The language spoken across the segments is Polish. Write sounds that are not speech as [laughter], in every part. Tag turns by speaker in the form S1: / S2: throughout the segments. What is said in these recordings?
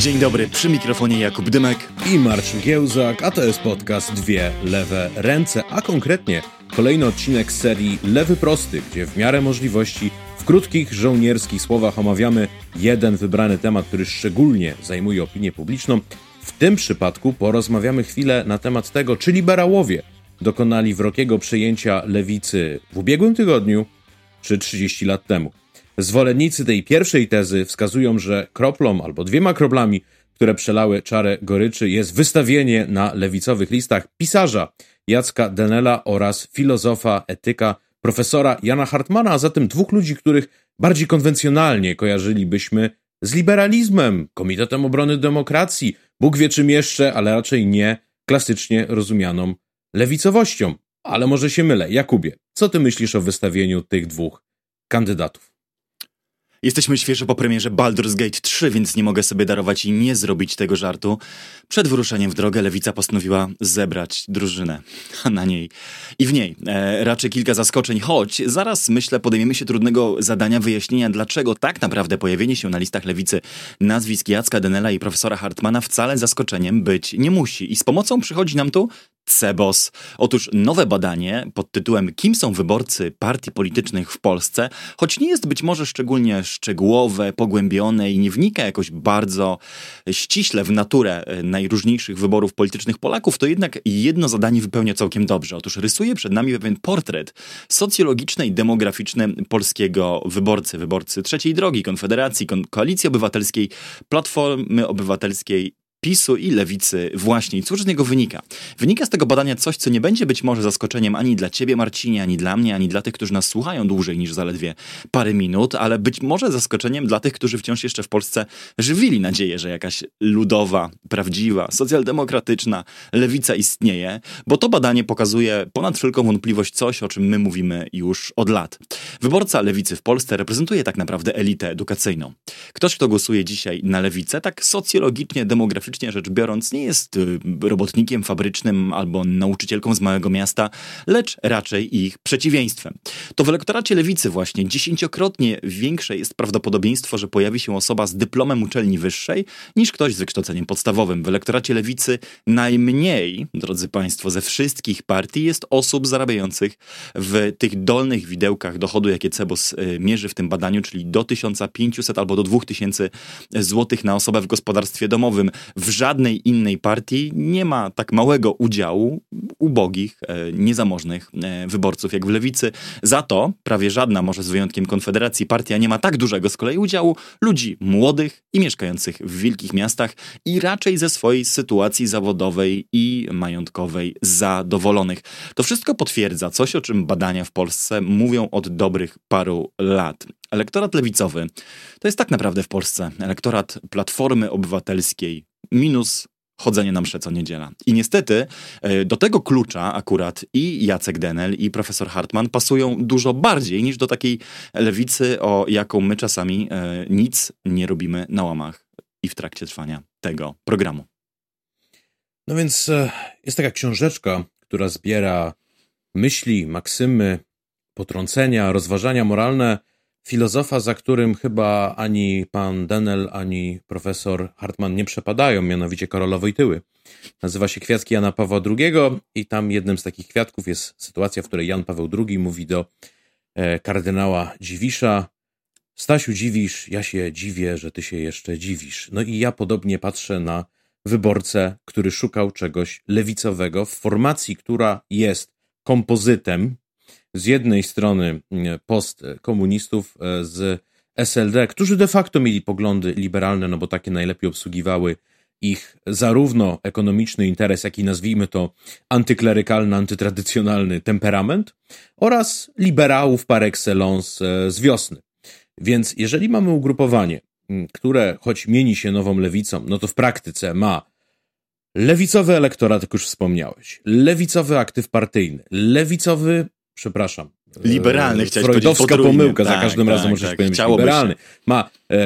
S1: Dzień dobry, przy mikrofonie Jakub Dymek
S2: i Marcin Giełzak, a to jest podcast Dwie Lewe Ręce, a konkretnie kolejny odcinek serii Lewy Prosty, gdzie w miarę możliwości w krótkich żołnierskich słowach omawiamy jeden wybrany temat, który szczególnie zajmuje opinię publiczną. W tym przypadku porozmawiamy chwilę na temat tego, czy liberałowie dokonali wrogiego przejęcia lewicy w ubiegłym tygodniu czy 30 lat temu. Zwolennicy tej pierwszej tezy wskazują, że kroplą albo dwiema kroplami, które przelały czarę goryczy, jest wystawienie na lewicowych listach pisarza Jacka Denela oraz filozofa, etyka, profesora Jana Hartmana, a zatem dwóch ludzi, których bardziej konwencjonalnie kojarzylibyśmy z liberalizmem, Komitetem Obrony Demokracji, Bóg wie czym jeszcze, ale raczej nie klasycznie rozumianą lewicowością. Ale może się mylę. Jakubie, co ty myślisz o wystawieniu tych dwóch kandydatów?
S1: Jesteśmy świeżo po premierze Baldur's Gate 3, więc nie mogę sobie darować i nie zrobić tego żartu. Przed wyruszeniem w drogę Lewica postanowiła zebrać drużynę, a [laughs] na niej i w niej e, raczej kilka zaskoczeń, choć zaraz myślę podejmiemy się trudnego zadania wyjaśnienia, dlaczego tak naprawdę pojawienie się na listach Lewicy nazwisk Jacka Denela i profesora Hartmana wcale zaskoczeniem być nie musi. I z pomocą przychodzi nam tu Cebos. Otóż nowe badanie pod tytułem Kim są wyborcy partii politycznych w Polsce, choć nie jest być może szczególnie szczegółowe, pogłębione i nie wnika jakoś bardzo ściśle w naturę e, najróżniejszych wyborów politycznych Polaków, to jednak jedno zadanie wypełnia całkiem dobrze. Otóż rysuje przed nami pewien portret socjologiczny i demograficzny polskiego wyborcy, wyborcy trzeciej drogi, Konfederacji, Koalicji Obywatelskiej, Platformy Obywatelskiej PiSu i lewicy właśnie. I cóż z niego wynika? Wynika z tego badania coś, co nie będzie być może zaskoczeniem ani dla ciebie, Marcinie, ani dla mnie, ani dla tych, którzy nas słuchają dłużej niż zaledwie parę minut, ale być może zaskoczeniem dla tych, którzy wciąż jeszcze w Polsce żywili nadzieję, że jakaś ludowa, prawdziwa, socjaldemokratyczna lewica istnieje, bo to badanie pokazuje ponad wszelką wątpliwość coś, o czym my mówimy już od lat. Wyborca lewicy w Polsce reprezentuje tak naprawdę elitę edukacyjną. Ktoś, kto głosuje dzisiaj na lewicę, tak socjologicznie, demograficznie geograficznie rzecz biorąc, nie jest y, robotnikiem fabrycznym albo nauczycielką z małego miasta, lecz raczej ich przeciwieństwem. To w elektoracie lewicy właśnie dziesięciokrotnie większe jest prawdopodobieństwo, że pojawi się osoba z dyplomem uczelni wyższej niż ktoś z wykształceniem podstawowym. W elektoracie lewicy najmniej, drodzy Państwo, ze wszystkich partii jest osób zarabiających w tych dolnych widełkach dochodu, jakie Cebos y, mierzy w tym badaniu, czyli do 1500 albo do 2000 złotych na osobę w gospodarstwie domowym w żadnej innej partii nie ma tak małego udziału ubogich, e, niezamożnych e, wyborców jak w lewicy. Za to prawie żadna, może z wyjątkiem Konfederacji, partia nie ma tak dużego z kolei udziału ludzi młodych i mieszkających w wielkich miastach i raczej ze swojej sytuacji zawodowej i majątkowej zadowolonych. To wszystko potwierdza coś, o czym badania w Polsce mówią od dobrych paru lat. Elektorat lewicowy to jest tak naprawdę w Polsce elektorat Platformy Obywatelskiej minus chodzenie na msze co niedziela. I niestety e, do tego klucza akurat i Jacek Denel i profesor Hartman pasują dużo bardziej niż do takiej lewicy, o jaką my czasami e, nic nie robimy na łamach i w trakcie trwania tego programu.
S2: No więc e, jest taka książeczka, która zbiera myśli, maksymy, potrącenia, rozważania moralne filozofa, za którym chyba ani pan Denel, ani profesor Hartman nie przepadają, mianowicie Karola Wojtyły. Nazywa się Kwiatki Jana Pawła II i tam jednym z takich kwiatków jest sytuacja, w której Jan Paweł II mówi do e, kardynała Dziwisza Stasiu, dziwisz, ja się dziwię, że ty się jeszcze dziwisz. No i ja podobnie patrzę na wyborcę, który szukał czegoś lewicowego w formacji, która jest kompozytem, z jednej strony mm, post komunistów e, z SLD, którzy de facto mieli poglądy liberalne, no bo takie najlepiej obsługiwały ich zarówno ekonomiczny interes, jak i nazwijmy to antyklerykalny, antytradycjonalny temperament oraz liberałów par excellence e, z wiosny. Więc jeżeli mamy ugrupowanie, mm, które choć mieni się nową lewicą, no to w praktyce ma lewicowy elektorat, jak już wspomniałeś, lewicowy aktyw partyjny, lewicowy przepraszam.
S1: Liberalny chciałeś
S2: Freudowska pomyłka, tak, za każdym tak, razem możesz tak, powiedzieć liberalny. Ma, e,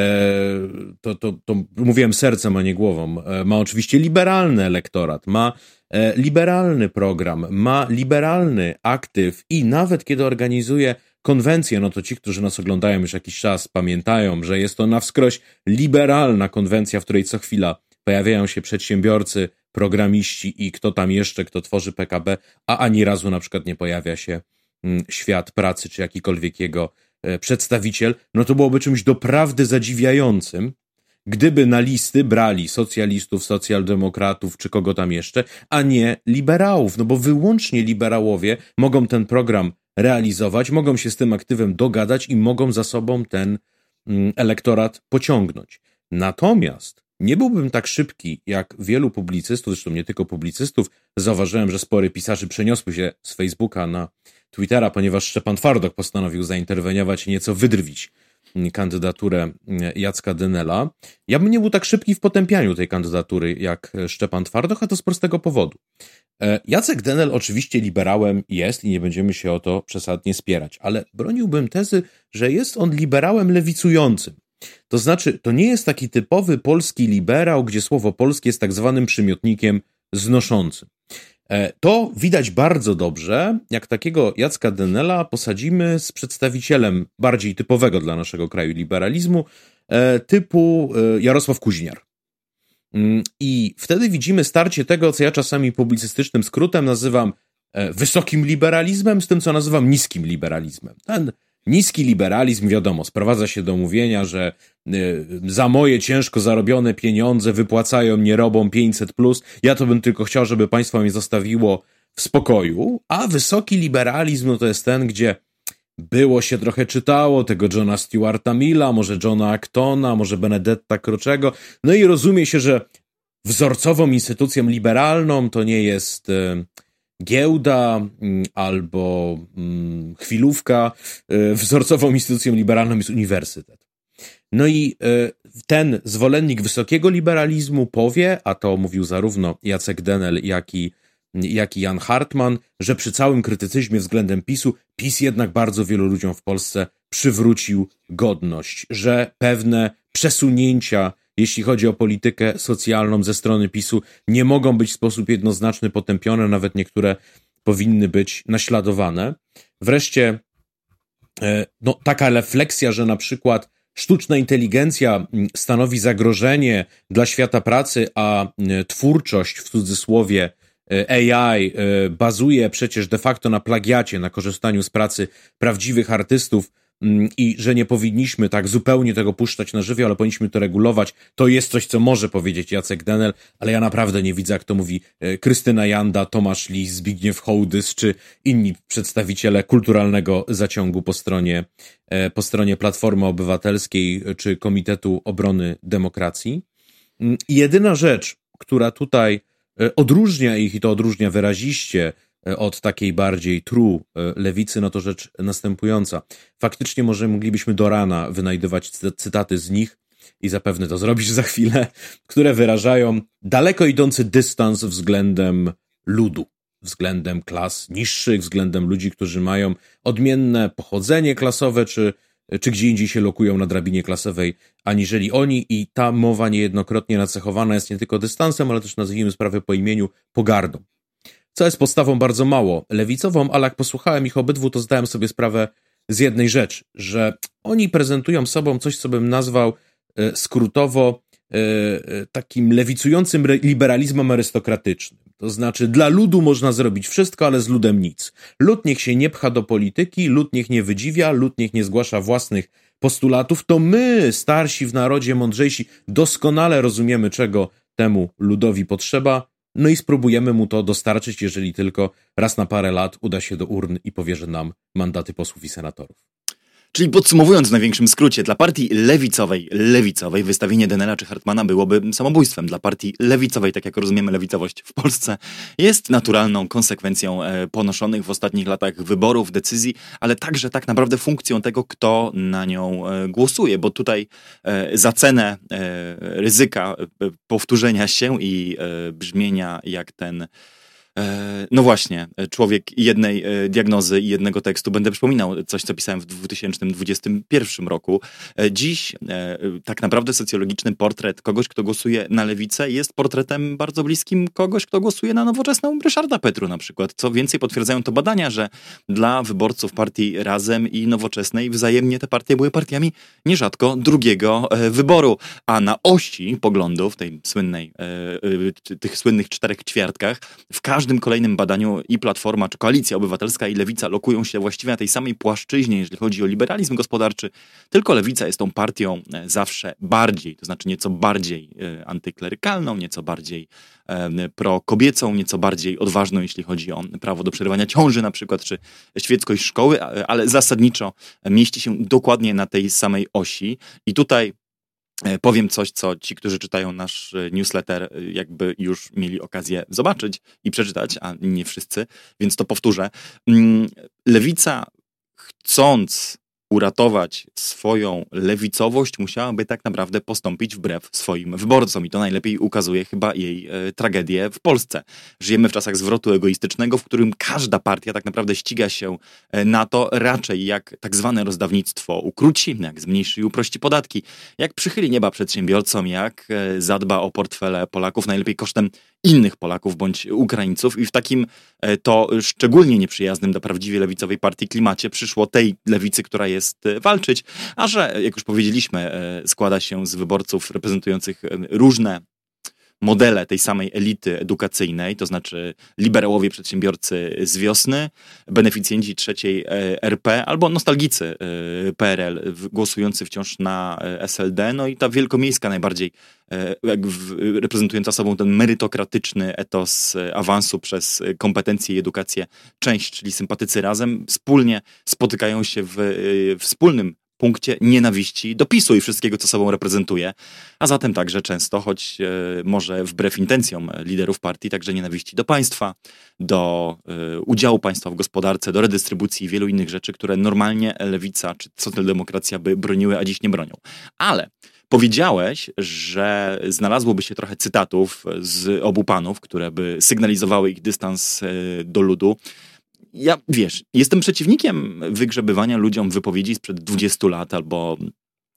S2: to, to, to mówiłem sercem, a nie głową, e, ma oczywiście liberalny elektorat, ma e, liberalny program, ma liberalny aktyw i nawet kiedy organizuje konwencję, no to ci, którzy nas oglądają już jakiś czas, pamiętają, że jest to na wskroś liberalna konwencja, w której co chwila pojawiają się przedsiębiorcy, programiści i kto tam jeszcze, kto tworzy PKB, a ani razu na przykład nie pojawia się świat pracy czy jakikolwiek jego e, przedstawiciel, no to byłoby czymś doprawdy zadziwiającym, gdyby na listy brali socjalistów, socjaldemokratów czy kogo tam jeszcze, a nie liberałów, no bo wyłącznie liberałowie mogą ten program realizować, mogą się z tym aktywem dogadać i mogą za sobą ten mm, elektorat pociągnąć. Natomiast nie byłbym tak szybki jak wielu publicystów, zresztą nie tylko publicystów. Zauważyłem, że spory pisarzy przeniosły się z Facebooka na Twittera, ponieważ Szczepan Twardok postanowił zainterweniować i nieco wydrwić kandydaturę Jacka Dynela. Ja bym nie był tak szybki w potępianiu tej kandydatury jak Szczepan Twardok, a to z prostego powodu. E, Jacek Denel oczywiście liberałem jest i nie będziemy się o to przesadnie spierać, ale broniłbym tezy, że jest on liberałem lewicującym. To znaczy, to nie jest taki typowy polski liberał, gdzie słowo polskie jest tak zwanym przymiotnikiem znoszącym. E, to widać bardzo dobrze, jak takiego Jacka Denela posadzimy z przedstawicielem bardziej typowego dla naszego kraju liberalizmu, e, typu e, Jarosław Kuźniar. Mm, I wtedy widzimy starcie tego, co ja czasami publicystycznym skrótem nazywam wysokim liberalizmem, z tym, co nazywam niskim liberalizmem. Ten Niski liberalizm, wiadomo, sprowadza się do mówienia, że y, za moje ciężko zarobione pieniądze wypłacają mnie robą 500 plus. Ja to bym tylko chciał, żeby państwo mnie zostawiło w spokoju. A wysoki liberalizm no to jest ten, gdzie było się trochę czytało tego Johna Stewarta Milla, może Johna Actona, może Benedetta Kroczego. No i rozumie się, że wzorcową instytucją liberalną to nie jest y, giełda mm, albo mm, chwilówka, e, wzorcową instytucją liberalną jest uniwersytet. No i e, ten zwolennik wysokiego liberalizmu powie, a to mówił zarówno Jacek Denel, jak i, jak i Jan Hartman, że przy całym krytycyzmie względem PiSu, PiS jednak bardzo wielu ludziom w Polsce przywrócił godność, że pewne przesunięcia jeśli chodzi o politykę socjalną ze strony PiSu, nie mogą być w sposób jednoznaczny potępione, nawet niektóre powinny być naśladowane. Wreszcie, e, no, taka refleksja, że na przykład sztuczna inteligencja mm, stanowi zagrożenie dla świata pracy, a e, twórczość w cudzysłowie e, AI bazuje przecież de facto na plagiacie, na korzystaniu z pracy prawdziwych artystów, i że nie powinniśmy tak zupełnie tego puszczać na żywioł, ale powinniśmy to regulować. To jest coś, co może powiedzieć Jacek Denel, ale ja naprawdę nie widzę, jak to mówi e, Krystyna Janda, Tomasz Lis, Zbigniew Hołdys, czy inni przedstawiciele kulturalnego zaciągu po stronie, e, po stronie Platformy Obywatelskiej czy Komitetu Obrony Demokracji. Mm, jedyna rzecz, która tutaj e, odróżnia ich i to odróżnia wyraziście od takiej bardziej true e, lewicy, no to rzecz następująca. Faktycznie może moglibyśmy do rana wynajdywać cytaty z nich i zapewne to zrobisz za chwilę, [laughs] które wyrażają daleko idący dystans względem ludu, względem klas niższych, względem ludzi, którzy mają odmienne pochodzenie klasowe, czy, czy gdzie indziej się lokują na drabinie klasowej, aniżeli oni i ta mowa niejednokrotnie nacechowana jest nie tylko dystansem, ale też nazwijmy sprawę po imieniu, pogardą co jest postawą bardzo mało lewicową, ale jak posłuchałem ich obydwu, to zdałem sobie sprawę z jednej rzeczy, że oni prezentują sobą coś, co bym nazwał e, skrótowo e, e, takim lewicującym liberalizmem arystokratycznym. To znaczy, dla ludu można zrobić wszystko, ale z ludem nic. Lud niech się nie pcha do polityki, lud niech nie wydziwia, lud niech nie zgłasza własnych postulatów. To my, starsi w narodzie, mądrzejsi, doskonale rozumiemy, czego temu ludowi potrzeba no i spróbujemy mu to dostarczyć, jeżeli tylko raz na parę lat uda się do urn i powierzy nam mandaty posłów i senatorów.
S1: Czyli podsumowując w największym skrócie, dla partii lewicowej, lewicowej wystawienie Denela czy Hartmana byłoby samobójstwem. Dla partii lewicowej, tak jak rozumiemy lewicowość w Polsce, jest naturalną konsekwencją e, ponoszonych w ostatnich latach wyborów, decyzji, ale także tak naprawdę funkcją tego, kto na nią e, głosuje, bo tutaj e, za cenę ryzyka powtórzenia się i brzmienia jak ten no właśnie, człowiek jednej e, diagnozy i jednego tekstu. Będę przypominał coś, co pisałem w 2021 roku. E, dziś tak naprawdę socjologiczny portret kogoś, kto głosuje na lewicę, jest portretem bardzo bliskim kogoś, kto głosuje na nowoczesną Ryszarda Petru na przykład. Co więcej, potwierdzają to badania, że dla wyborców partii Razem i Nowoczesnej wzajemnie te partie były partiami nierzadko drugiego wyboru. A na osi poglądów, tej słynnej, tych słynnych czterech ćwiartkach, w każdym każdym kolejnym badaniu i Platforma, czy Koalicja Obywatelska i Lewica lokują się właściwie na tej samej płaszczyźnie, jeżeli chodzi o liberalizm gospodarczy. Tylko Lewica jest tą partią e, zawsze bardziej, to znaczy nieco bardziej e, antyklerykalną, nieco bardziej e, prokobiecą, nieco bardziej odważną, jeśli chodzi o prawo do przerywania ciąży na przykład, czy świeckość szkoły, ale zasadniczo mieści się dokładnie na tej samej osi. I tutaj E, powiem coś, co ci, którzy czytają nasz e, newsletter, e, jakby już mieli okazję zobaczyć i przeczytać, a nie wszyscy, więc to powtórzę. Mm, Lewica, chcąc uratować swoją lewicowość, musiałaby tak naprawdę postąpić wbrew swoim wyborcom. I to najlepiej ukazuje chyba jej e, tragedię w Polsce. Żyjemy w czasach zwrotu egoistycznego, w którym każda partia tak naprawdę ściga się e, na to raczej jak tak zwane rozdawnictwo ukróci, jak zmniejszy i uprości podatki, jak przychyli nieba przedsiębiorcom, jak e, zadba o portfele Polaków, najlepiej kosztem innych Polaków bądź Ukraińców i w takim e, to szczególnie nieprzyjaznym dla prawdziwie lewicowej partii klimacie przyszło tej lewicy, która jest e, walczyć, a że, jak już powiedzieliśmy, e, składa się z wyborców reprezentujących różne modele tej samej elity edukacyjnej, to znaczy liberałowie przedsiębiorcy z wiosny, beneficjenci trzeciej RP albo nostalgicy PRL głosujący wciąż na SLD, no i ta wielkomiejska najbardziej E, reprezentująca sobą ten merytokratyczny etos e, awansu przez kompetencje i edukację część, czyli sympatycy razem, wspólnie spotykają się w e, wspólnym punkcie nienawiści do PiSu i wszystkiego, co sobą reprezentuje, a zatem także często, choć może wbrew intencjom liderów partii, także nienawiści do państwa, do udziału państwa w gospodarce, do redystrybucji i wielu innych rzeczy, które normalnie lewica czy socjaldemokracja by broniły, a dziś nie bronią. Ale Powiedziałeś, że znalazłoby się trochę cytatów z obu panów, które by sygnalizowały ich dystans e, do ludu. Ja, wiesz, jestem przeciwnikiem wygrzebywania ludziom wypowiedzi sprzed 20 lat albo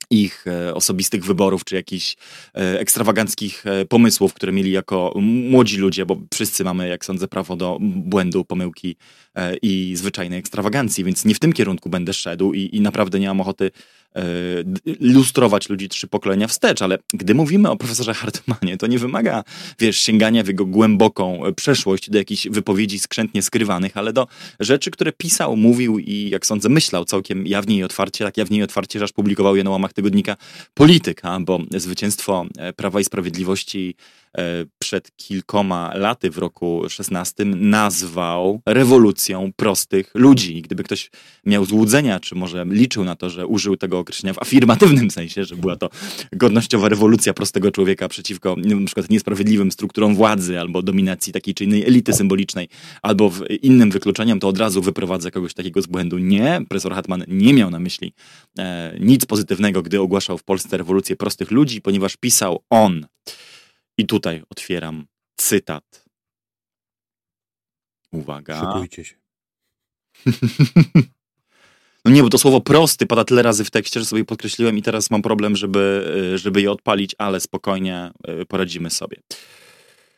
S1: ich e, osobistych wyborów, czy jakichś e, ekstrawaganckich pomysłów, które mieli jako młodzi ludzie, bo wszyscy mamy, jak sądzę, prawo do błędu, pomyłki i zwyczajnej ekstrawagancji, więc nie w tym kierunku będę szedł i, i naprawdę nie mam ochoty E, lustrować ludzi trzy pokolenia wstecz, ale gdy mówimy o profesorze Hartmanie, to nie wymaga, wiesz, sięgania w jego głęboką przeszłość do jakichś wypowiedzi skrzętnie skrywanych, ale do rzeczy, które pisał, mówił i, jak sądzę, myślał całkiem jawnie i otwarcie, tak jawnie i otwarcie, że aż publikował je na łamach tygodnika Polityka, bo zwycięstwo e, Prawa i Sprawiedliwości E, przed kilkoma laty, w roku 16, nazwał rewolucją prostych ludzi. Gdyby ktoś miał złudzenia, czy może liczył na to, że użył tego określenia w afirmatywnym sensie, że była to godnościowa rewolucja prostego człowieka przeciwko na przykład niesprawiedliwym strukturom władzy albo dominacji takiej czy innej elity symbolicznej, albo innym wykluczeniom, to od razu wyprowadza kogoś takiego z błędu. Nie, profesor Hartman nie miał na myśli e, nic pozytywnego, gdy ogłaszał w Polsce rewolucję prostych ludzi, ponieważ pisał on i tutaj otwieram cytat. Uwaga.
S2: Szykujcie się. [laughs]
S1: No nie, bo to słowo prosty pada tyle razy w tekście, że sobie podkreśliłem i teraz mam problem, żeby, żeby je odpalić, ale spokojnie e, poradzimy sobie.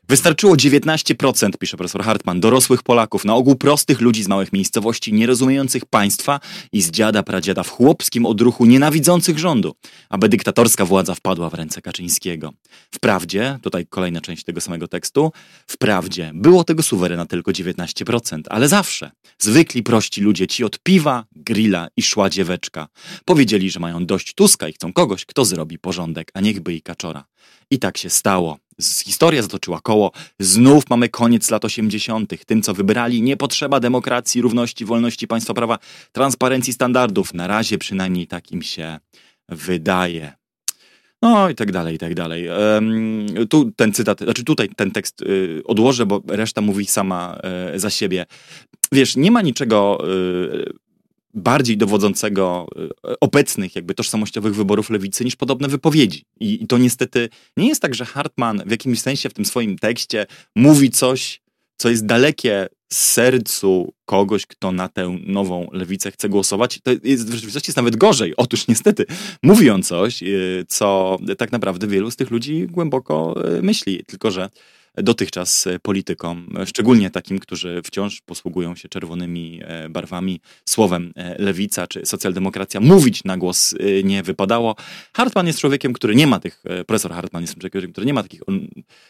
S1: Wystarczyło 19%, pisze profesor Hartman, dorosłych Polaków, na ogół prostych ludzi z małych miejscowości, nierozumiejących państwa i z dziada pradziada w chłopskim odruchu nienawidzących rządu, aby dyktatorska władza wpadła w ręce Kaczyńskiego. Wprawdzie, tutaj kolejna część tego samego tekstu, wprawdzie było tego suwerena tylko 19%, ale zawsze zwykli prości ludzie ci od piwa, grilla i szła dzieweczka powiedzieli, że mają dość Tuska i chcą kogoś, kto zrobi porządek, a niechby i kaczora. I tak się stało. Historia zatoczyła koło. Znów mamy koniec lat 80. Tym, co wybrali, nie potrzeba demokracji, równości, wolności, państwa prawa, transparencji standardów. Na razie przynajmniej tak im się wydaje. No i tak dalej, i tak dalej. Um, tu ten cytat, znaczy tutaj ten tekst y, odłożę, bo reszta mówi sama y, za siebie. Wiesz, nie ma niczego y, bardziej dowodzącego e, obecnych jakby tożsamościowych wyborów lewicy niż podobne wypowiedzi. I, I, to niestety nie jest tak, że Hartman w jakimś sensie w tym swoim tekście mówi coś, co jest dalekie sercu kogoś, kto na tę nową lewicę chce głosować, to jest w rzeczywistości jest nawet gorzej. Otóż niestety mówi on coś, y, co tak naprawdę wielu z tych ludzi głęboko y, myśli, tylko że dotychczas e, politykom, e, szczególnie takim, którzy wciąż posługują się czerwonymi e, barwami, słowem lewica czy socjaldemokracja, mówić na głos nie wypadało. Hartman jest człowiekiem, który nie ma tych, profesor Hartman jest człowiekiem, który nie ma takich, on,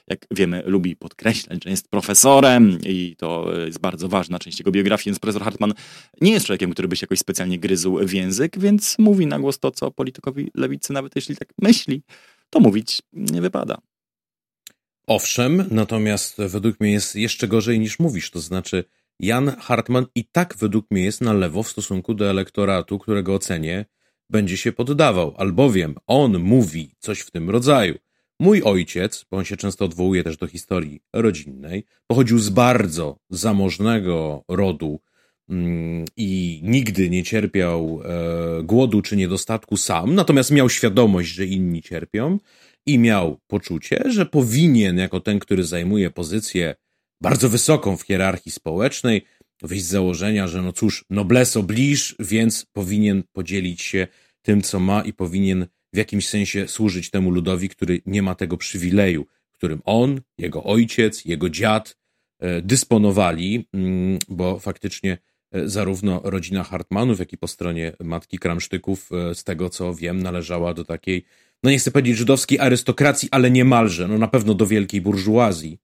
S1: jak wiemy, lubi podkreślać, że jest profesorem i to jest bardzo ważna część jego biografii, więc profesor Hartman nie jest człowiekiem, który by się jakoś specjalnie gryzł w język, więc mówi na głos to, co politykowi lewicy, nawet jeśli tak myśli, to mówić nie wypada.
S2: Owszem, natomiast według mnie jest jeszcze gorzej niż mówisz, to znaczy Jan Hartman i tak według mnie jest na lewo w stosunku do elektoratu, którego ocenie będzie się poddawał, albowiem on mówi coś w tym rodzaju. Mój ojciec, bo on się często odwołuje też do historii rodzinnej, pochodził z bardzo zamożnego rodu mm, i nigdy nie cierpiał e, głodu czy niedostatku sam, natomiast miał świadomość, że inni cierpią i miał poczucie, że powinien, jako ten, który zajmuje pozycję bardzo wysoką w hierarchii społecznej, wyjść z założenia, że no cóż, noblesse oblige, więc powinien podzielić się tym, co ma i powinien w jakimś sensie służyć temu ludowi, który nie ma tego przywileju, którym on, jego ojciec, jego dziad e, dysponowali, mm, bo faktycznie e, zarówno rodzina Hartmanów, jak i po stronie matki Kramsztyków, e, z tego co wiem, należała do takiej no nie chcę powiedzieć żydowskiej arystokracji, ale niemalże, no na pewno do wielkiej burżuazji.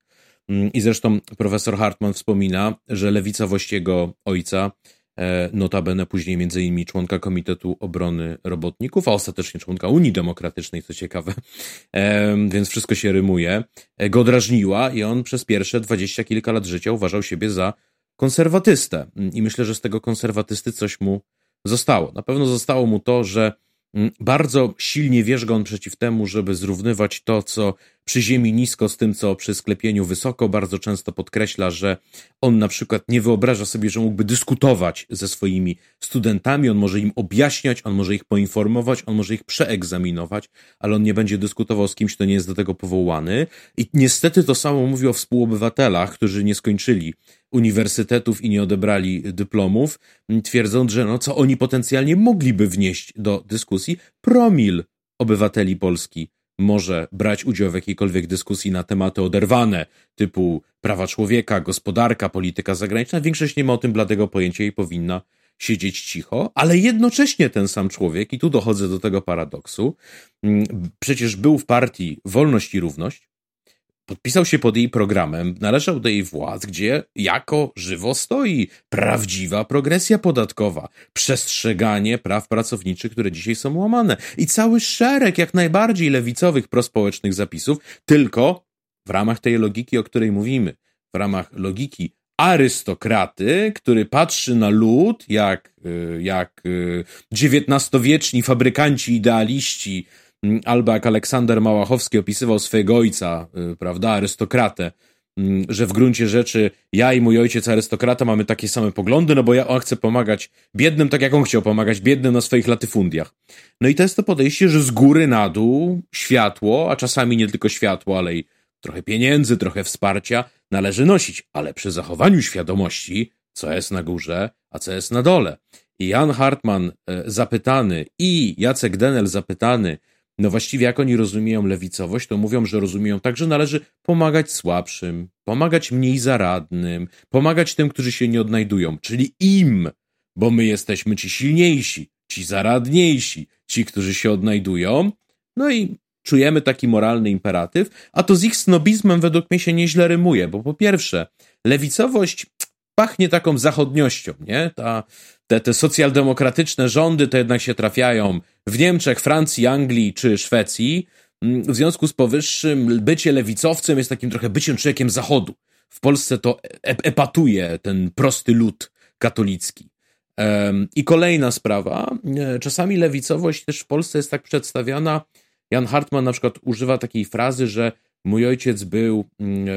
S2: Mm, I zresztą profesor Hartman wspomina, że lewica właściego ojca, e, notabene później między innymi członka Komitetu Obrony Robotników, a ostatecznie członka Unii Demokratycznej, co ciekawe, e, więc wszystko się rymuje, e, go drażniła i on przez pierwsze dwadzieścia kilka lat życia uważał siebie za konserwatystę. Mm, I myślę, że z tego konserwatysty coś mu zostało. Na pewno zostało mu to, że bardzo silnie wierzga on przeciw temu, żeby zrównywać to, co przy ziemi nisko z tym, co przy sklepieniu wysoko. Bardzo często podkreśla, że on na przykład nie wyobraża sobie, że mógłby dyskutować ze swoimi studentami, on może im objaśniać, on może ich poinformować, on może ich przeegzaminować, ale on nie będzie dyskutował z kimś, kto nie jest do tego powołany. I niestety to samo mówi o współobywatelach, którzy nie skończyli uniwersytetów i nie odebrali dyplomów, twierdząc, że no, co oni potencjalnie mogliby wnieść do dyskusji, promil obywateli Polski może brać udział w jakiejkolwiek dyskusji na tematy oderwane, typu prawa człowieka, gospodarka, polityka zagraniczna. Większość nie ma o tym bladego pojęcia i powinna siedzieć cicho, ale jednocześnie ten sam człowiek, i tu dochodzę do tego paradoksu, mm, przecież był w partii Wolność i Równość, podpisał się pod jej programem, należał do jej władz, gdzie jako żywo stoi prawdziwa progresja podatkowa, przestrzeganie praw pracowniczych, które dzisiaj są łamane. I cały szereg jak najbardziej lewicowych prospołecznych zapisów, tylko w ramach tej logiki, o której mówimy, w ramach logiki arystokraty, który patrzy na lud jak, y, jak XIX-wieczni y, fabrykanci idealiści albo jak Aleksander Małachowski opisywał swojego ojca, y, prawda, arystokratę, mm, że w gruncie rzeczy ja i mój ojciec arystokrata mamy takie same poglądy, no bo ja on chce pomagać biednym, tak jak on chciał pomagać biednym na swoich latyfundiach. No i to jest to podejście, że z góry na dół światło, a czasami nie tylko światło, ale i trochę pieniędzy, trochę wsparcia należy nosić, ale przy zachowaniu świadomości, co jest na górze, a co jest na dole. I Jan Hartman e, zapytany i Jacek Denel zapytany, no właściwie jak oni rozumieją lewicowość, to mówią, że rozumieją tak, że należy pomagać słabszym, pomagać mniej zaradnym, pomagać tym, którzy się nie odnajdują, czyli im, bo my jesteśmy ci silniejsi, ci zaradniejsi, ci, którzy się odnajdują. No i czujemy taki moralny imperatyw, a to z ich snobizmem według mnie się nieźle rymuje, bo po pierwsze, lewicowość pachnie taką zachodniością, nie? Ta, te, te socjaldemokratyczne rządy to jednak się trafiają w Niemczech, Francji, Anglii czy Szwecji. Mm, w związku z powyższym bycie lewicowcem jest takim trochę byciem człowiekiem zachodu. W Polsce to e, epatuje ten prosty lud katolicki. I kolejna sprawa, e, czasami lewicowość też w Polsce jest tak przedstawiana, Jan Hartman na przykład używa takiej frazy, że Mój ojciec był, mm,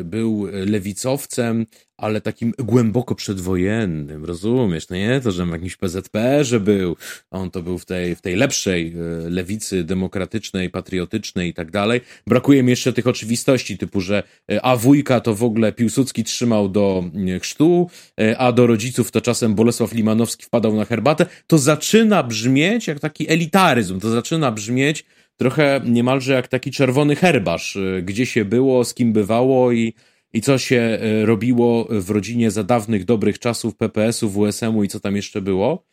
S2: e, był lewicowcem, ale takim głęboko przedwojennym, rozumiesz? No nie to, że w jakimś PZPR-ze był, on to był w tej, w tej lepszej e, lewicy demokratycznej, patriotycznej i tak dalej. Brakuje mi jeszcze tych oczywistości, typu, że e, a wujka to w ogóle Piłsudski trzymał do mm, chrztu, a do rodziców to czasem Bolesław Limanowski wpadał na herbatę. To zaczyna brzmieć jak taki elitaryzm, to zaczyna brzmieć trochę niemalże jak taki czerwony herbarz, y, gdzie się było, z kim bywało i, i co się y, robiło w rodzinie za dawnych, dobrych czasów PPS-u, WSM-u i co tam jeszcze było.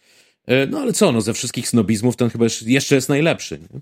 S2: Y, no ale co, no ze wszystkich snobizmów ten chyba jeszcze jest najlepszy. Nie?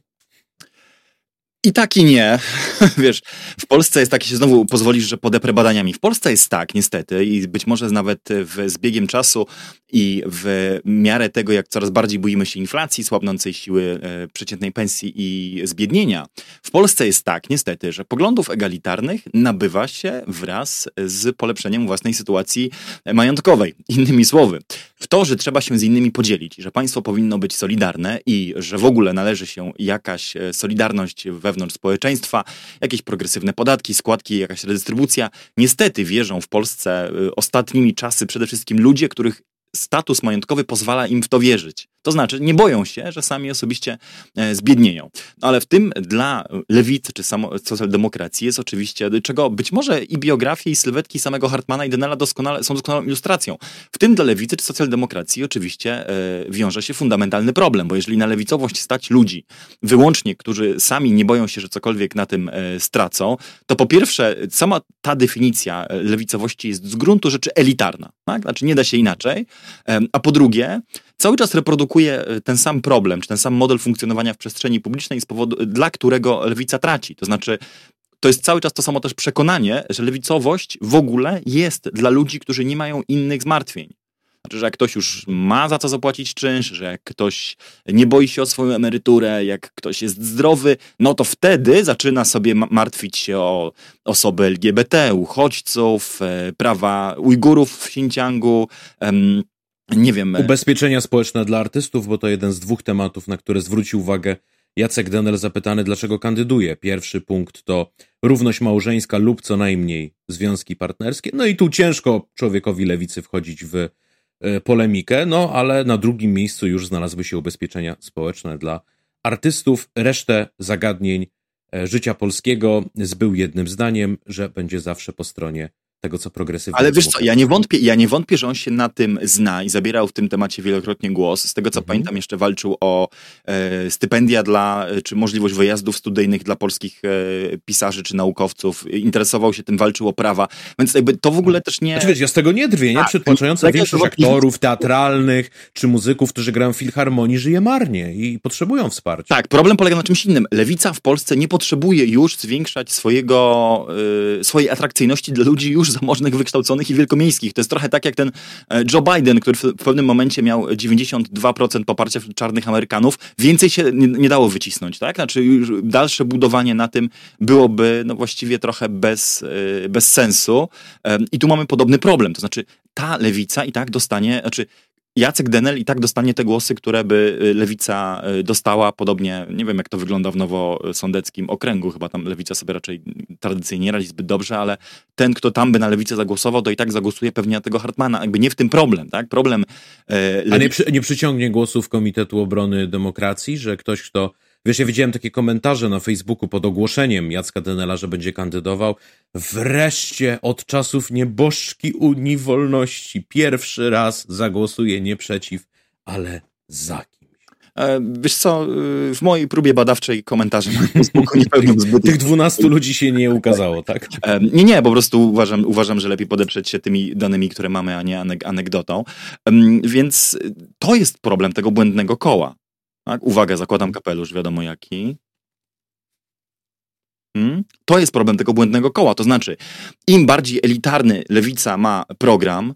S1: I tak i nie. [laughs] Wiesz, w Polsce jest tak, się znowu pozwolisz, że podeprę badaniami. W Polsce jest tak, niestety, i być może nawet w, z biegiem czasu i w miarę tego, jak coraz bardziej boimy się inflacji, słabnącej siły e, przeciętnej pensji i zbiednienia, w Polsce jest tak, niestety, że poglądów egalitarnych nabywa się wraz z polepszeniem własnej sytuacji majątkowej. Innymi słowy, w to, że trzeba się z innymi podzielić, że państwo powinno być solidarne i że w ogóle należy się jakaś e, solidarność wewnątrz społeczeństwa, jakieś progresywne podatki, składki, jakaś redystrybucja. Niestety wierzą w Polsce e, ostatnimi czasy przede wszystkim ludzie, których status majątkowy pozwala im w to wierzyć. To znaczy, nie boją się, że sami osobiście e, zbiednieją. No ale w tym dla lewicy czy socjaldemokracji jest oczywiście, czego być może i biografie, i sylwetki samego Hartmana i Denela doskonale, są doskonałą ilustracją. W tym dla lewicy czy socjaldemokracji oczywiście e, wiąże się fundamentalny problem, bo jeżeli na lewicowość stać ludzi wyłącznie, którzy sami nie boją się, że cokolwiek na tym e, stracą, to po pierwsze, sama ta definicja lewicowości jest z gruntu rzeczy elitarna. Tak? Znaczy nie da się inaczej. A po drugie, cały czas reprodukuje e, ten sam problem, czy ten sam model funkcjonowania w przestrzeni publicznej, z powodu, dla którego lewica traci. To znaczy, to jest cały czas to samo też przekonanie, że lewicowość w ogóle jest dla ludzi, którzy nie mają innych zmartwień. Znaczy, że jak ktoś już ma za co zapłacić czynsz, że jak ktoś nie boi się o swoją emeryturę, jak ktoś jest zdrowy, no to wtedy zaczyna sobie martwić się o osoby LGBT, uchodźców, e, prawa Ujgurów w Xinjiangu, nie wiem.
S2: E, Ubezpieczenia społeczne dla artystów, bo to jeden z dwóch tematów, na które zwrócił uwagę Jacek Denel zapytany, dlaczego kandyduje. Pierwszy punkt to równość małżeńska lub co najmniej związki partnerskie. No i tu ciężko człowiekowi lewicy wchodzić w e, polemikę, no ale na drugim miejscu już znalazły się ubezpieczenia społeczne dla artystów. Resztę zagadnień e, życia polskiego zbył jednym zdaniem, że będzie zawsze po stronie tego, co progresywnie.
S1: Ale wiesz co, ja nie, wątpię, ja nie wątpię, że on się na tym zna i zabierał w tym temacie wielokrotnie głos. Z tego, co mhm. pamiętam, jeszcze walczył o e, stypendia dla, e, czy możliwość wyjazdów studyjnych dla polskich e, pisarzy czy naukowców. Interesował się tym, walczył o prawa. Więc jakby to w ogóle też nie...
S2: Znaczy wiesz, ja z tego nie drwię, nie? Tak, Przytłaczająca tak, większość aktorów teatralnych czy muzyków, którzy grają w filharmonii, żyje marnie i potrzebują wsparcia.
S1: Tak, problem polega na czymś innym. Lewica w Polsce nie potrzebuje już zwiększać swojego, y, swojej atrakcyjności dla ludzi już zamożnych, wykształconych i wielkomiejskich. To jest trochę tak jak ten e, Joe Biden, który w pewnym momencie miał 92% poparcia czarnych Amerykanów. Więcej się nie, nie dało wycisnąć, tak? Znaczy już dalsze budowanie na tym byłoby no właściwie trochę bez, e, bez sensu. I tu mamy podobny problem. To znaczy ta lewica i tak dostanie, znaczy Jacek Denel i tak dostanie te głosy, które by y, Lewica y, dostała, podobnie, nie wiem jak to wygląda w nowosądeckim okręgu, chyba tam Lewica sobie raczej tradycyjnie nie radzi zbyt dobrze, ale ten, kto tam by na Lewicę zagłosował, to i tak zagłosuje pewnie na tego Hartmana. Jakby nie w tym problem, tak? Problem...
S2: E, A nie, przy, nie przyciągnie głosów Komitetu Obrony Demokracji, że ktoś, kto Wiesz, ja widziałem takie komentarze na Facebooku pod ogłoszeniem Jacka Denela, że będzie kandydował. Wreszcie od czasów nieboszczki Unii Wolności pierwszy raz zagłosuje nie przeciw, ale za kimś.
S1: E, wiesz co, y, w mojej próbie badawczej komentarzy na Facebooku nie [laughs] pełnią zbyt...
S2: Tych dwunastu ludzi się nie ukazało, tak?
S1: E, nie, nie, po prostu uważam, uważam, że lepiej podeprzeć się tymi danymi, które mamy, a nie anegdotą. Więc to jest problem tego błędnego koła. Tak? Uwaga, zakładam kapelusz, wiadomo jaki. Hmm? To jest problem tego błędnego koła. To znaczy, im bardziej elitarny lewica ma program,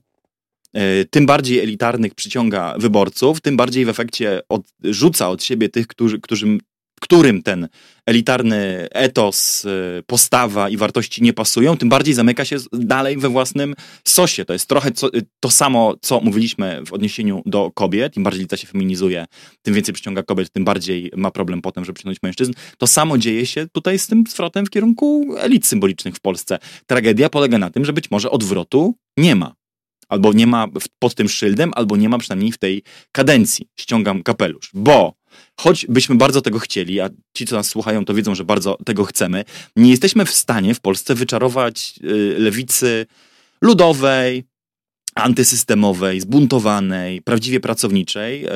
S1: yy, tym bardziej elitarnych przyciąga wyborców, tym bardziej w efekcie odrzuca od siebie tych, którzy, którzy którym ten elitarny etos, y, postawa i wartości nie pasują, tym bardziej zamyka się dalej we własnym sosie. To jest trochę co, y, to samo, co mówiliśmy w odniesieniu do kobiet. Im bardziej lica się feminizuje, tym więcej przyciąga kobiet, tym bardziej ma problem potem, żeby przyciągnąć mężczyzn. To samo dzieje się tutaj z tym zwrotem w kierunku elit symbolicznych w Polsce. Tragedia polega na tym, że być może odwrotu nie ma. Albo nie ma pod tym szyldem, albo nie ma przynajmniej w tej kadencji. Ściągam kapelusz, bo choć byśmy bardzo tego chcieli, a ci, co nas słuchają, to wiedzą, że bardzo tego chcemy, nie jesteśmy w stanie w Polsce wyczarować y, lewicy ludowej, antysystemowej, zbuntowanej, prawdziwie pracowniczej, y,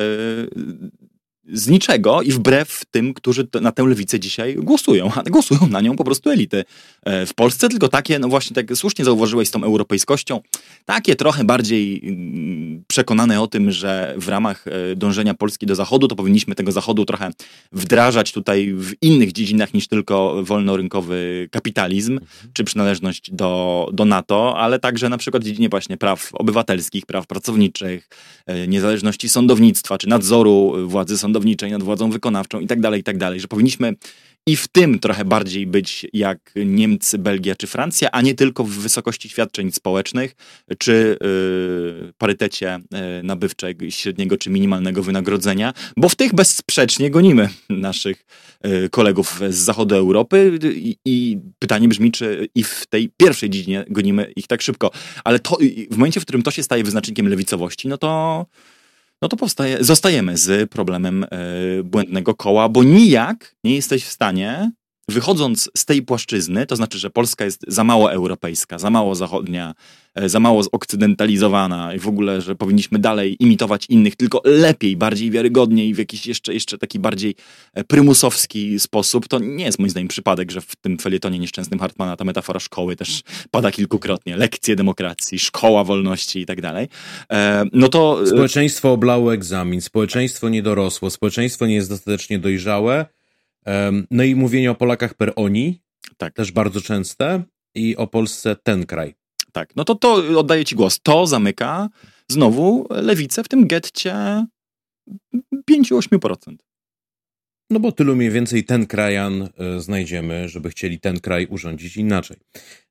S1: z niczego i wbrew tym, którzy na tę lewicę dzisiaj głosują. A głosują na nią po prostu elity. E, w Polsce tylko takie, no właśnie tak słusznie zauważyłeś z tą europejskością, takie trochę bardziej mm, przekonane o tym, że w ramach e, dążenia Polski do Zachodu, to powinniśmy tego Zachodu trochę wdrażać tutaj w innych dziedzinach niż tylko wolnorynkowy kapitalizm, mhm. czy przynależność do, do NATO, ale także na przykład w dziedzinie właśnie praw obywatelskich, praw pracowniczych, e, niezależności sądownictwa, czy nadzoru władzy sądownictwa, sądowniczej, nad władzą wykonawczą i tak dalej, i tak dalej, że powinniśmy i w tym trochę bardziej być jak Niemcy, Belgia czy Francja, a nie tylko w wysokości świadczeń społecznych czy yy, parytecie yy, nabywczego średniego czy minimalnego wynagrodzenia, bo w tych bezsprzecznie gonimy naszych yy, kolegów z zachodu Europy i, i, pytanie brzmi, czy i w tej pierwszej dziedzinie gonimy ich tak szybko. Ale to, w momencie, w którym to się staje wyznacznikiem lewicowości, no to no to powstaje, zostajemy z problemem e, błędnego koła, bo nijak nie jesteś w stanie wychodząc z tej płaszczyzny, to znaczy, że Polska jest za mało europejska, za mało zachodnia, e, za mało zokcydentalizowana i w ogóle, że powinniśmy dalej imitować innych, tylko lepiej, bardziej wiarygodnie i w jakiś jeszcze, jeszcze taki bardziej e, prymusowski sposób, to nie jest moim zdaniem przypadek, że w tym felietonie nieszczęsnym Hartmana ta metafora szkoły też pada kilkukrotnie. Lekcje demokracji, szkoła wolności i tak dalej. E, no to...
S2: Społeczeństwo oblało egzamin, społeczeństwo nie dorosło, społeczeństwo nie jest dostatecznie dojrzałe, no i mówienie o Polakach per oni, tak. też bardzo częste, i o Polsce ten kraj.
S1: Tak, no to to oddaję ci głos. To zamyka znowu lewicę w tym getcie 5-8%.
S2: No bo tylu mniej więcej ten krajan e, znajdziemy, żeby chcieli ten kraj urządzić inaczej.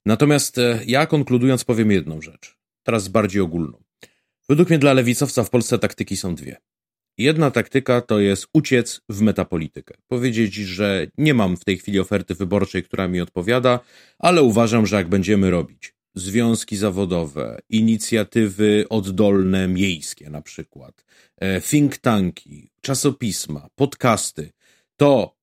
S2: Natomiast e, ja konkludując powiem jedną rzecz, teraz bardziej ogólną. Według mnie dla lewicowca w Polsce taktyki są dwie. Jedna taktyka to jest uciec w metapolitykę. Powiedzieć, że nie mam w tej chwili oferty wyborczej, która mi odpowiada, ale uważam, że jak będziemy robić związki zawodowe, inicjatywy oddolne miejskie na przykład, e, think tanki, czasopisma, podcasty, to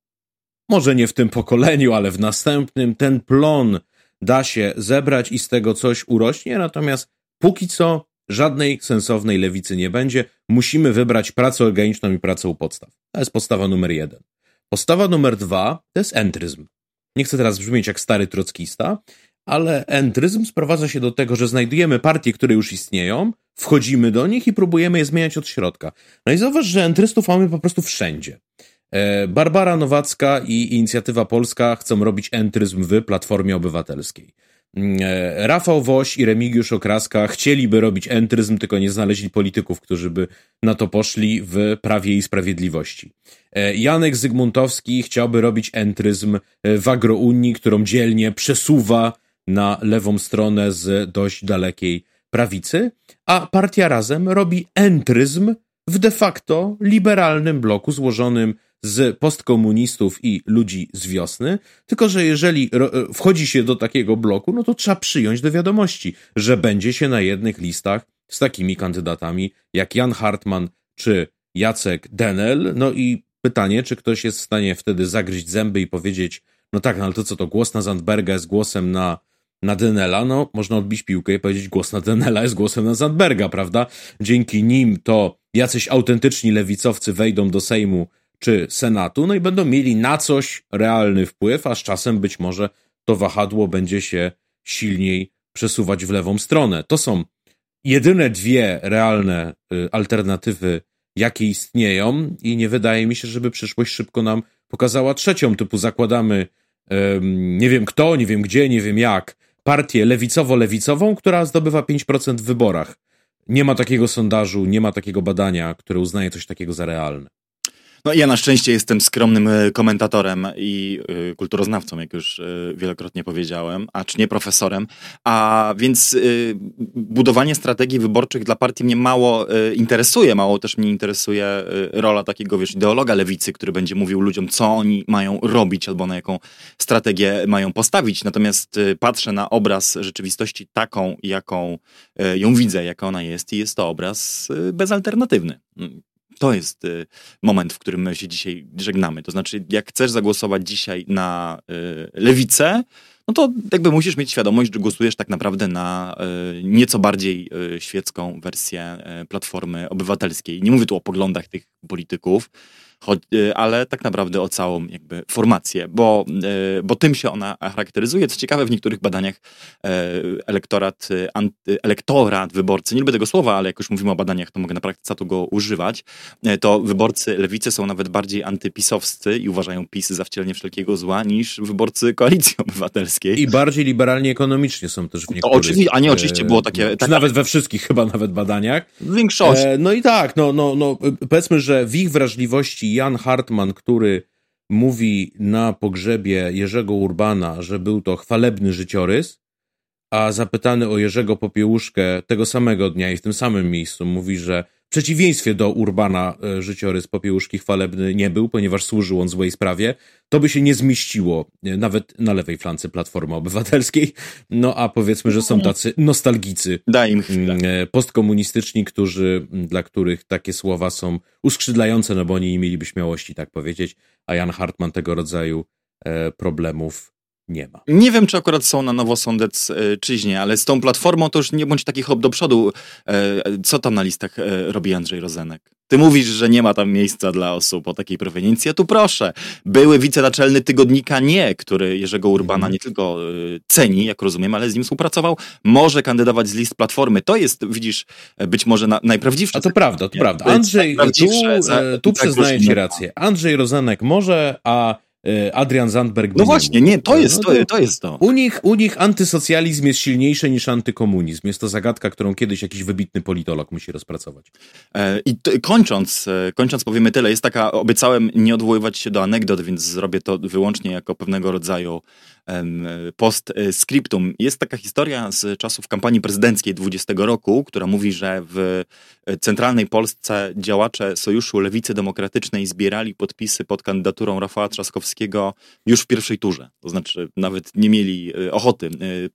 S2: może nie w tym pokoleniu, ale w następnym ten plon da się zebrać i z tego coś urośnie, natomiast póki co Żadnej sensownej lewicy nie będzie. Musimy wybrać pracę organiczną i pracę u podstaw. To jest postawa numer jeden. Postawa numer dwa to jest entryzm. Nie chcę teraz brzmieć jak stary trockista, ale entryzm sprowadza się do tego, że znajdujemy partie, które już istnieją, wchodzimy do nich i próbujemy je zmieniać od środka. No i zauważ, że entrystów mamy po prostu wszędzie. E, Barbara Nowacka i Inicjatywa Polska chcą robić entryzm w Platformie Obywatelskiej. E, Rafał Woś i Remigiusz Okraska chcieliby robić entryzm, tylko nie znaleźli polityków, którzy by na to poszli w Prawie i Sprawiedliwości. E, Janek Zygmuntowski chciałby robić entryzm w agrounii, którą dzielnie przesuwa na lewą stronę z dość dalekiej prawicy, a partia Razem robi entryzm w de facto liberalnym bloku złożonym z postkomunistów i ludzi z wiosny, tylko że jeżeli e, wchodzi się do takiego bloku, no to trzeba przyjąć do wiadomości, że będzie się na jednych listach z takimi kandydatami jak Jan Hartman czy Jacek Denel. No i pytanie, czy ktoś jest w stanie wtedy zagryźć zęby i powiedzieć, no tak, no ale to co to głos na Zandberga jest głosem na, na Denela? No, można odbić piłkę i powiedzieć, głos na Denela jest głosem na Zandberga, prawda? Dzięki nim to jacyś autentyczni lewicowcy wejdą do Sejmu czy Senatu, no i będą mieli na coś realny wpływ, a z czasem być może to wahadło będzie się silniej przesuwać w lewą stronę. To są jedyne dwie realne y, alternatywy, jakie istnieją, i nie wydaje mi się, żeby przyszłość szybko nam pokazała trzecią, typu zakładamy nie wiem kto, nie wiem gdzie, nie wiem jak, partię lewicowo-lewicową, która zdobywa 5% w wyborach. Nie ma takiego sondażu, nie ma takiego badania, które uznaje coś takiego za realne.
S1: No ja na szczęście jestem skromnym e, komentatorem i y, kulturoznawcą, jak już y, wielokrotnie powiedziałem, acz nie profesorem, a więc budowanie strategii wyborczych dla partii mnie mało interesuje, mało też mnie interesuje rola takiego, wiesz, ideologa lewicy, który będzie mówił ludziom, co oni mają robić albo na jaką strategię mają postawić. Natomiast patrzę na obraz rzeczywistości taką, jaką ją widzę, jaka ona jest i jest to obraz bezalternatywny. To jest y, moment, w którym my się dzisiaj żegnamy. To znaczy, jak chcesz zagłosować dzisiaj na y, lewicę, no to jakby musisz mieć świadomość, że głosujesz tak naprawdę na y, nieco bardziej świecką wersję Platformy Obywatelskiej. Nie mówię tu o poglądach tych polityków, Y, ale tak naprawdę o całą jakby formację, bo, y, bo tym się ona charakteryzuje. Co ciekawe, w niektórych badaniach e, elektorat, y, elektorat wyborcy, nie lubię tego słowa, ale jak już mówimy o badaniach, to mogę na praktyce tu go używać, e, to wyborcy lewicy są nawet bardziej antypisowscy i uważają PiS za wcielenie wszelkiego zła niż wyborcy Koalicji Obywatelskiej.
S2: I bardziej liberalnie ekonomicznie są też w niektórych.
S1: To oczywiście, a nie oczywiście było takie...
S2: Czy tak, nawet we wszystkich chyba nawet badaniach.
S1: W większości. E,
S2: no i tak, no, no, no powiedzmy, że w ich wrażliwości Jan Hartman, który mówi na pogrzebie Jerzego Urbana, że był to chwalebny życiorys, a zapytany o Jerzego Popiełuszkę tego samego dnia i w tym samym miejscu mówi, że przeciwieństwie do Urbana e, życiorys Popiełuszki chwalebny nie był, ponieważ służył on złej sprawie, to by się nie zmieściło e, nawet na lewej flance Platformy Obywatelskiej. No a powiedzmy, że są tacy nostalgicy
S1: Daj im chwilę.
S2: E, postkomunistyczni, którzy, dla których takie słowa są uskrzydlające, no bo oni nie mieliby śmiałości tak powiedzieć, a Jan Hartman tego rodzaju problemów nie ma.
S1: Nie wiem, czy akurat są na Nowosądecczyźnie, ale z tą platformą to już nie bądź taki hop do przodu. E, co tam na listach e, robi Andrzej Rozenek? Ty mówisz, że nie ma tam miejsca dla osób o takiej proweniencji, a tu proszę. Były wicenaczelny tygodnika Nie, który Jerzego Urbana mhm. nie tylko e, ceni, jak rozumiem, ale z nim współpracował, może kandydować z list Platformy. To jest, widzisz, być może na, najprawdziwsze.
S2: A to prawda, to prawda. Andrzej, tu, tu przyznaję ci rację. Andrzej Rozenek może, a E, Adrian Zandberg.
S1: No właśnie, nie, to jest, no to, to jest to.
S2: U nich, u nich antysocjalizm jest silniejszy niż antykomunizm. Jest to zagadka, którą kiedyś jakiś wybitny politolog musi rozpracować.
S1: E, I kończąc, e, kończąc powiemy tyle. Jest taka, obiecałem nie odwoływać się do anegdot, więc zrobię to wyłącznie jako pewnego rodzaju postscriptum. Jest taka historia z czasów kampanii prezydenckiej 20 roku, która mówi, że w centralnej Polsce działacze Sojuszu Lewicy Demokratycznej zbierali podpisy pod kandydaturą Rafała Trzaskowskiego już w pierwszej turze. To znaczy nawet nie mieli e, ochoty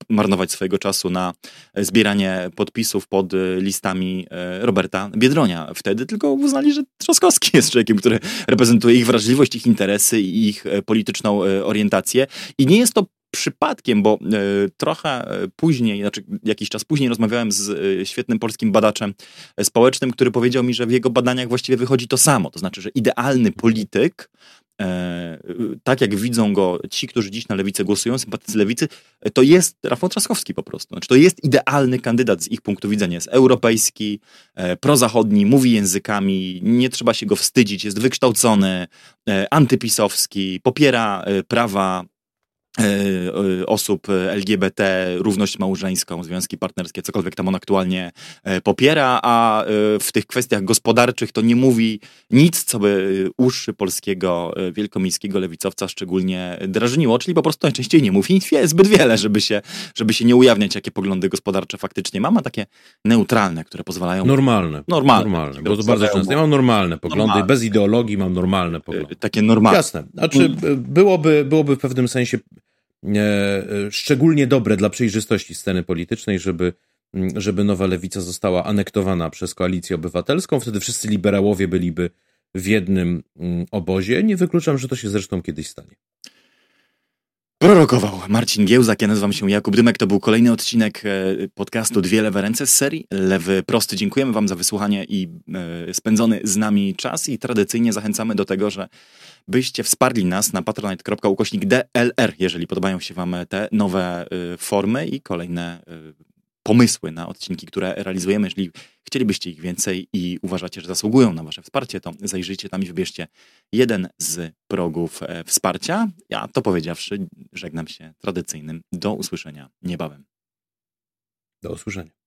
S1: marnować swojego czasu na zbieranie podpisów pod listami Roberta Biedronia. Wtedy tylko uznali, że Trzaskowski jest człowiekiem, który reprezentuje ich wrażliwość, ich interesy i ich polityczną orientację. I nie jest przypadkiem, bo e, trochę e, później, znaczy jakiś czas później rozmawiałem z e, świetnym polskim badaczem społecznym, który powiedział mi, że w jego badaniach właściwie wychodzi to samo. To znaczy, że idealny polityk tak jak widzą go ci, którzy dziś na lewicę głosują, sympatycy lewicy, to jest Rafał Trzaskowski po prostu. Znaczy, to jest idealny kandydat z ich punktu widzenia. Jest europejski, prozachodni, mówi językami, nie trzeba się go wstydzić, jest wykształcony, antypisowski, popiera prawa osób LGBT, równość małżeńską, związki partnerskie, cokolwiek tam on aktualnie e, popiera, a e, w tych kwestiach gospodarczych to nie mówi nic, co by uszy polskiego wielkomiejskiego lewicowca szczególnie drażniło, czyli po prostu najczęściej nie mówi zbyt wiele, żeby się, żeby się nie ujawniać, jakie poglądy gospodarcze faktycznie ma. Ma takie neutralne, które pozwalają...
S2: Normalne.
S1: Normalne.
S2: normalne bo to bardzo często. Ja mam normalne poglądy, normalne. bez ideologii mam normalne poglądy.
S1: Takie normalne.
S2: Jasne. Znaczy, mm. byłoby, byłoby w pewnym sensie E, e, szczególnie dobre dla przejrzystości sceny politycznej, żeby, żeby nowa lewica została anektowana przez koalicję obywatelską. Wtedy wszyscy liberałowie byliby w jednym obozie. Nie wykluczam, że to się zresztą kiedyś stanie.
S1: Prorokował Marcin Giełzak, ja nazywam się Jakub Dymek. To był kolejny odcinek e, podcastu Dwie lewe ręce z serii Lewy Prosty. Dziękujemy Wam za wysłuchanie i spędzony z nami czas i tradycyjnie zachęcamy do tego, że byście wsparli nas na patronite.ukośnik DLR, jeżeli podobają się Wam te nowe y, formy i kolejne pomysły na odcinki, które realizujemy. Jeżeli chcielibyście ich więcej i uważacie, że zasługują na Wasze wsparcie, to zajrzyjcie tam i wybierzcie jeden z progów e, wsparcia. Ja to powiedziawszy, żegnam się tradycyjnym. Do usłyszenia niebawem.
S2: Do usłyszenia.